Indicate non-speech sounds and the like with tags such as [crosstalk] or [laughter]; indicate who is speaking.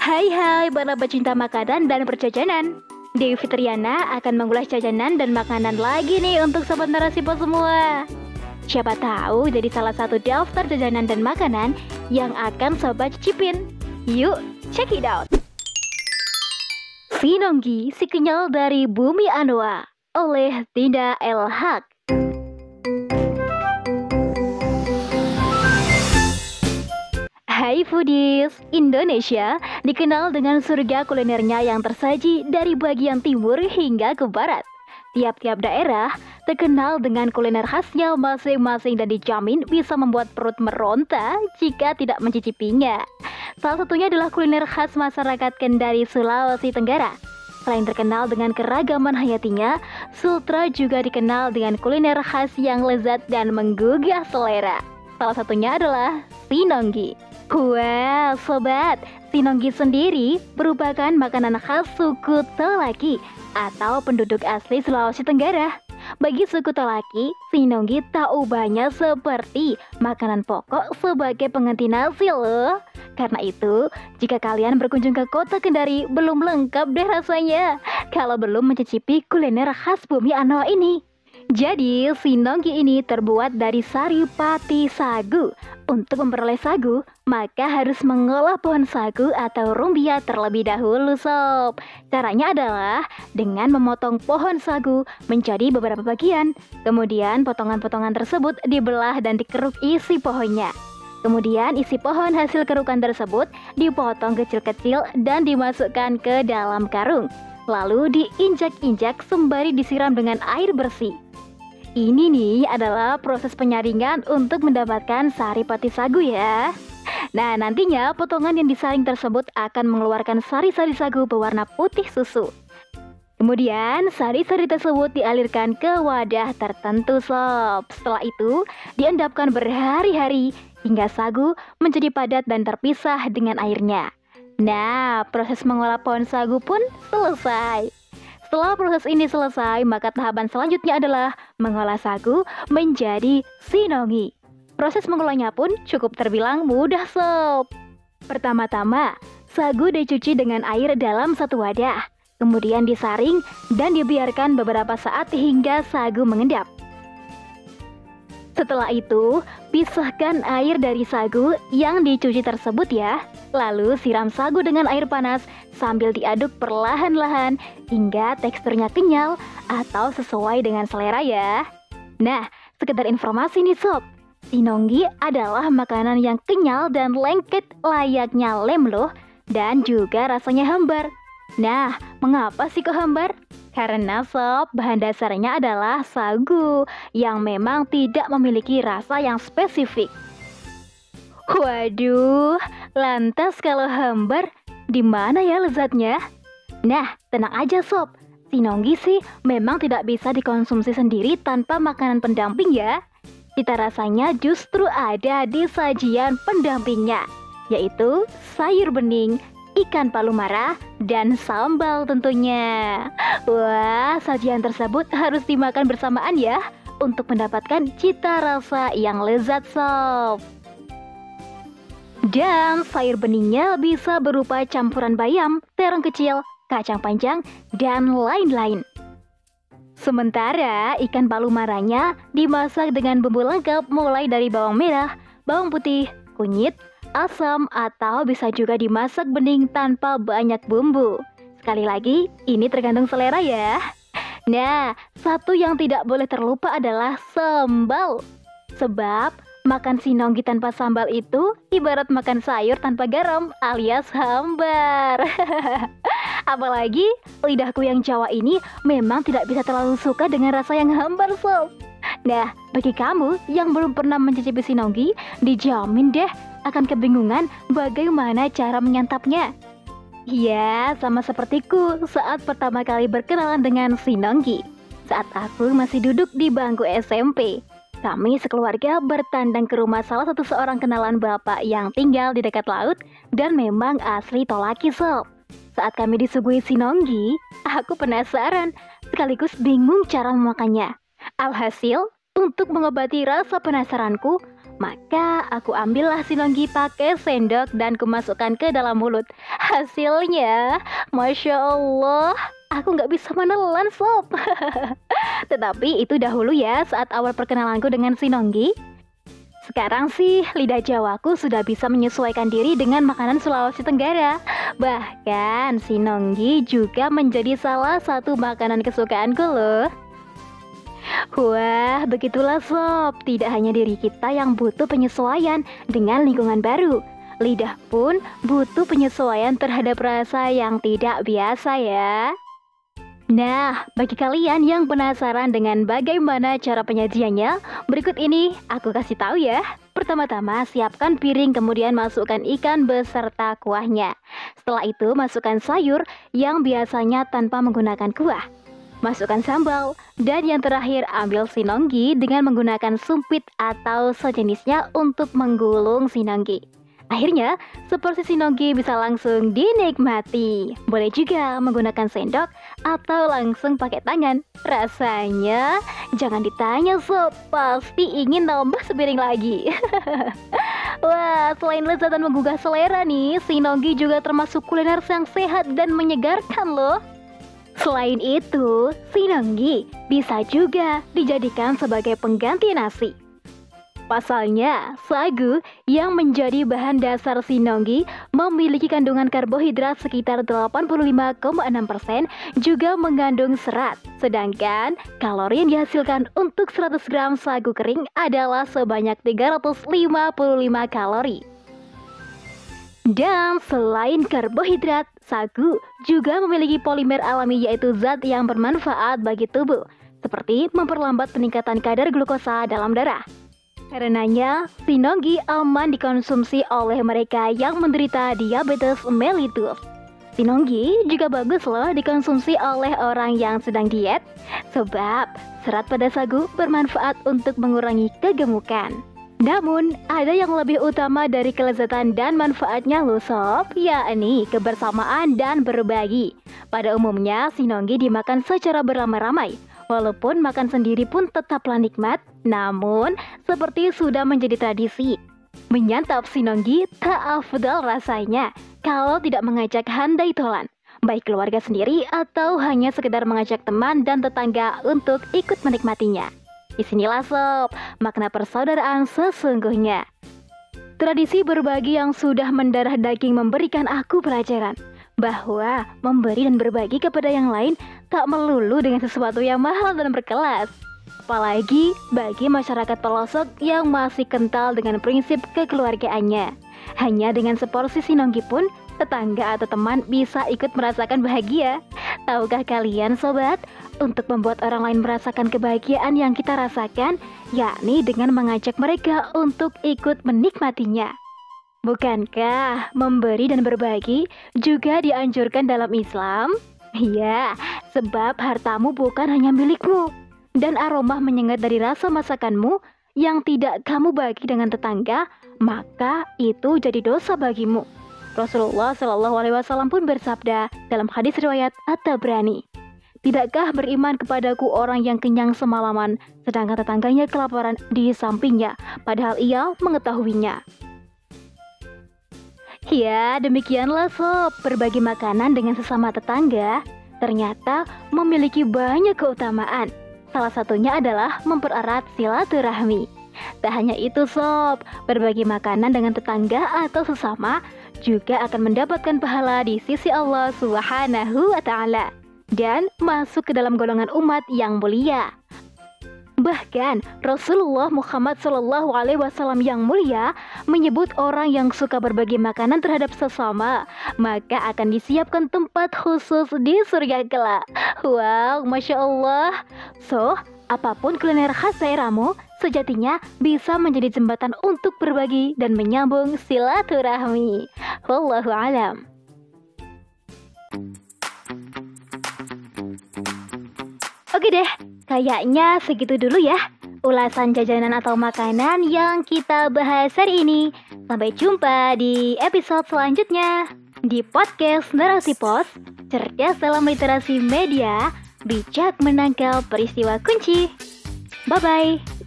Speaker 1: Hai hai para pecinta makanan dan perjajanan. Dewi Fitriana akan mengulas jajanan dan makanan lagi nih untuk sobat narasipo semua. Siapa tahu jadi salah satu daftar jajanan dan makanan yang akan sobat cicipin. Yuk check it out. Sinonggi si kenyal dari Bumi Anoa oleh Tinda El Haq Hai foodies, Indonesia dikenal dengan surga kulinernya yang tersaji dari bagian timur hingga ke barat. Tiap-tiap daerah terkenal dengan kuliner khasnya masing-masing dan dijamin bisa membuat perut meronta jika tidak mencicipinya. Salah satunya adalah kuliner khas masyarakat Kendari, Sulawesi Tenggara. Selain terkenal dengan keragaman hayatinya, Sultra juga dikenal dengan kuliner khas yang lezat dan menggugah selera. Salah satunya adalah Sinonggi. Wah, sobat, Sinonggi sendiri merupakan makanan khas suku Tolaki atau penduduk asli Sulawesi Tenggara. Bagi suku Tolaki, Sinonggi tak ubahnya seperti makanan pokok sebagai pengganti nasi loh. Karena itu, jika kalian berkunjung ke kota Kendari, belum lengkap deh rasanya kalau belum mencicipi kuliner khas bumi Anoa ini. Jadi, sinonggi ini terbuat dari sari pati sagu. Untuk memperoleh sagu, maka harus mengolah pohon sagu atau rumbia terlebih dahulu sob. Caranya adalah dengan memotong pohon sagu menjadi beberapa bagian. Kemudian potongan-potongan tersebut dibelah dan dikeruk isi pohonnya. Kemudian isi pohon hasil kerukan tersebut dipotong kecil-kecil dan dimasukkan ke dalam karung. Lalu diinjak-injak sembari disiram dengan air bersih. Ini nih adalah proses penyaringan untuk mendapatkan sari pati sagu ya. Nah, nantinya potongan yang disaring tersebut akan mengeluarkan sari-sari sagu berwarna putih susu. Kemudian, sari-sari tersebut dialirkan ke wadah tertentu sob. Setelah itu, diendapkan berhari-hari hingga sagu menjadi padat dan terpisah dengan airnya. Nah, proses mengolah pohon sagu pun selesai. Setelah proses ini selesai, maka tahapan selanjutnya adalah mengolah sagu menjadi sinongi. Proses mengolahnya pun cukup terbilang mudah sob. Pertama-tama, sagu dicuci dengan air dalam satu wadah. Kemudian disaring dan dibiarkan beberapa saat hingga sagu mengendap. Setelah itu, pisahkan air dari sagu yang dicuci tersebut ya. Lalu siram sagu dengan air panas sambil diaduk perlahan-lahan hingga teksturnya kenyal atau sesuai dengan selera ya. Nah, sekedar informasi nih sob, sinonggi adalah makanan yang kenyal dan lengket layaknya lem loh dan juga rasanya hambar. Nah, mengapa sih kok hambar? Karena sob, bahan dasarnya adalah sagu yang memang tidak memiliki rasa yang spesifik. Waduh, lantas kalau hambar, di mana ya lezatnya? Nah, tenang aja sob, sinonggi sih memang tidak bisa dikonsumsi sendiri tanpa makanan pendamping ya. Cita rasanya justru ada di sajian pendampingnya, yaitu sayur bening, ikan palu marah, dan sambal tentunya. Wah, sajian tersebut harus dimakan bersamaan ya untuk mendapatkan cita rasa yang lezat sob. Dan sayur beningnya bisa berupa campuran bayam, terong kecil, kacang panjang, dan lain-lain. Sementara ikan palu marahnya dimasak dengan bumbu lengkap mulai dari bawang merah, bawang putih, kunyit, asam, atau bisa juga dimasak bening tanpa banyak bumbu. Sekali lagi, ini tergantung selera ya. Nah, satu yang tidak boleh terlupa adalah sambal. Sebab makan sinonggi tanpa sambal itu ibarat makan sayur tanpa garam alias hambar. [laughs] Apalagi lidahku yang Jawa ini memang tidak bisa terlalu suka dengan rasa yang hambar sob. Nah, bagi kamu yang belum pernah mencicipi sinonggi, dijamin deh akan kebingungan bagaimana cara menyantapnya. Ya, sama sepertiku saat pertama kali berkenalan dengan Sinonggi. Saat aku masih duduk di bangku SMP, kami sekeluarga bertandang ke rumah salah satu seorang kenalan bapak yang tinggal di dekat laut dan memang asli Tolaki sob. Saat kami disuguhi Sinonggi, aku penasaran sekaligus bingung cara memakannya. Alhasil, untuk mengobati rasa penasaranku, Maka aku ambillah sinonggi pakai sendok dan kumasukkan ke dalam mulut. Hasilnya, Masya Allah, aku nggak bisa menelan sob. [laughs] Tetapi itu dahulu ya saat awal perkenalanku dengan sinonggi. Sekarang sih lidah Jawaku sudah bisa menyesuaikan diri dengan makanan Sulawesi Tenggara. Bahkan sinonggi juga menjadi salah satu makanan kesukaanku loh. Wah, begitulah sob. Tidak hanya diri kita yang butuh penyesuaian dengan lingkungan baru. Lidah pun butuh penyesuaian terhadap rasa yang tidak biasa ya. Nah, bagi kalian yang penasaran dengan bagaimana cara penyajiannya, berikut ini aku kasih tahu ya. Pertama-tama siapkan piring kemudian masukkan ikan beserta kuahnya. Setelah itu masukkan sayur yang biasanya tanpa menggunakan kuah. Masukkan sambal dan yang terakhir ambil sinonggi dengan menggunakan sumpit atau sejenisnya untuk menggulung sinonggi. Akhirnya, seporsi sinonggi bisa langsung dinikmati. Boleh juga menggunakan sendok atau langsung pakai tangan. Rasanya jangan ditanya sob, pasti ingin nambah sepiring lagi. [laughs] Wah, selain lezat dan menggugah selera nih, sinonggi juga termasuk kuliner yang sehat dan menyegarkan loh. Selain itu, sinonggi bisa juga dijadikan sebagai pengganti nasi. Pasalnya, sagu yang menjadi bahan dasar sinonggi memiliki kandungan karbohidrat sekitar 85,6% juga mengandung serat. Sedangkan kalori yang dihasilkan untuk 100 gram sagu kering adalah sebanyak 355 kalori. Dan selain karbohidrat, sagu juga memiliki polimer alami yaitu zat yang bermanfaat bagi tubuh, seperti memperlambat peningkatan kadar glukosa dalam darah. Karenanya, sinonggi aman dikonsumsi oleh mereka yang menderita diabetes mellitus. Sinonggi juga bagus loh dikonsumsi oleh orang yang sedang diet, sebab serat pada sagu bermanfaat untuk mengurangi kegemukan. Namun, ada yang lebih utama dari kelezatan dan manfaatnya loh sob, yakni kebersamaan dan berbagi. Pada umumnya, sinonggi dimakan secara beramai-ramai, Walaupun makan sendiri pun tetaplah nikmat, namun seperti sudah menjadi tradisi. Menyantap sinonggi tak afdal rasanya kalau tidak mengajak handai tolan, baik keluarga sendiri atau hanya sekedar mengajak teman dan tetangga untuk ikut menikmatinya. Di sinilah sob, makna persaudaraan sesungguhnya. Tradisi berbagi yang sudah mendarah daging memberikan aku pelajaran bahwa memberi dan berbagi kepada yang lain tak melulu dengan sesuatu yang mahal dan berkelas. Apalagi bagi masyarakat pelosok yang masih kental dengan prinsip kekeluargaannya. Hanya dengan seporsi sinonggi pun, tetangga atau teman bisa ikut merasakan bahagia. Tahukah kalian sobat, untuk membuat orang lain merasakan kebahagiaan yang kita rasakan, yakni dengan mengajak mereka untuk ikut menikmatinya. Bukankah memberi dan berbagi juga dianjurkan dalam Islam? Iya, sebab hartamu bukan hanya milikmu, dan aroma menyengat dari rasa masakanmu yang tidak kamu bagi dengan tetangga, maka itu jadi dosa bagimu. Rasulullah Shallallahu Alaihi Wasallam pun bersabda dalam hadis riwayat At-Tabrani, Tidakkah beriman kepadaku orang yang kenyang semalaman, sedangkan tetangganya kelaparan di sampingnya, padahal ia mengetahuinya. Ya, demikianlah sob, berbagi makanan dengan sesama tetangga ternyata memiliki banyak keutamaan. Salah satunya adalah mempererat silaturahmi. Tak hanya itu sob, berbagi makanan dengan tetangga atau sesama juga akan mendapatkan pahala di sisi Allah Subhanahu wa taala dan masuk ke dalam golongan umat yang mulia. Bahkan Rasulullah Muhammad Shallallahu Alaihi Wasallam yang mulia menyebut orang yang suka berbagi makanan terhadap sesama maka akan disiapkan tempat khusus di surga kelak. Wow, masya Allah. So, apa pun kuliner khas daerahmu sejatinya bisa menjadi jembatan untuk berbagi dan menyambung silaturahmi. Wallahu alam. Oke deh, kayaknya segitu dulu ya ulasan jajanan atau makanan yang kita bahas hari ini. Sampai jumpa di episode selanjutnya di podcast Narasi Pos, cerdas dalam literasi media, bijak menangkal peristiwa kunci. Bye-bye.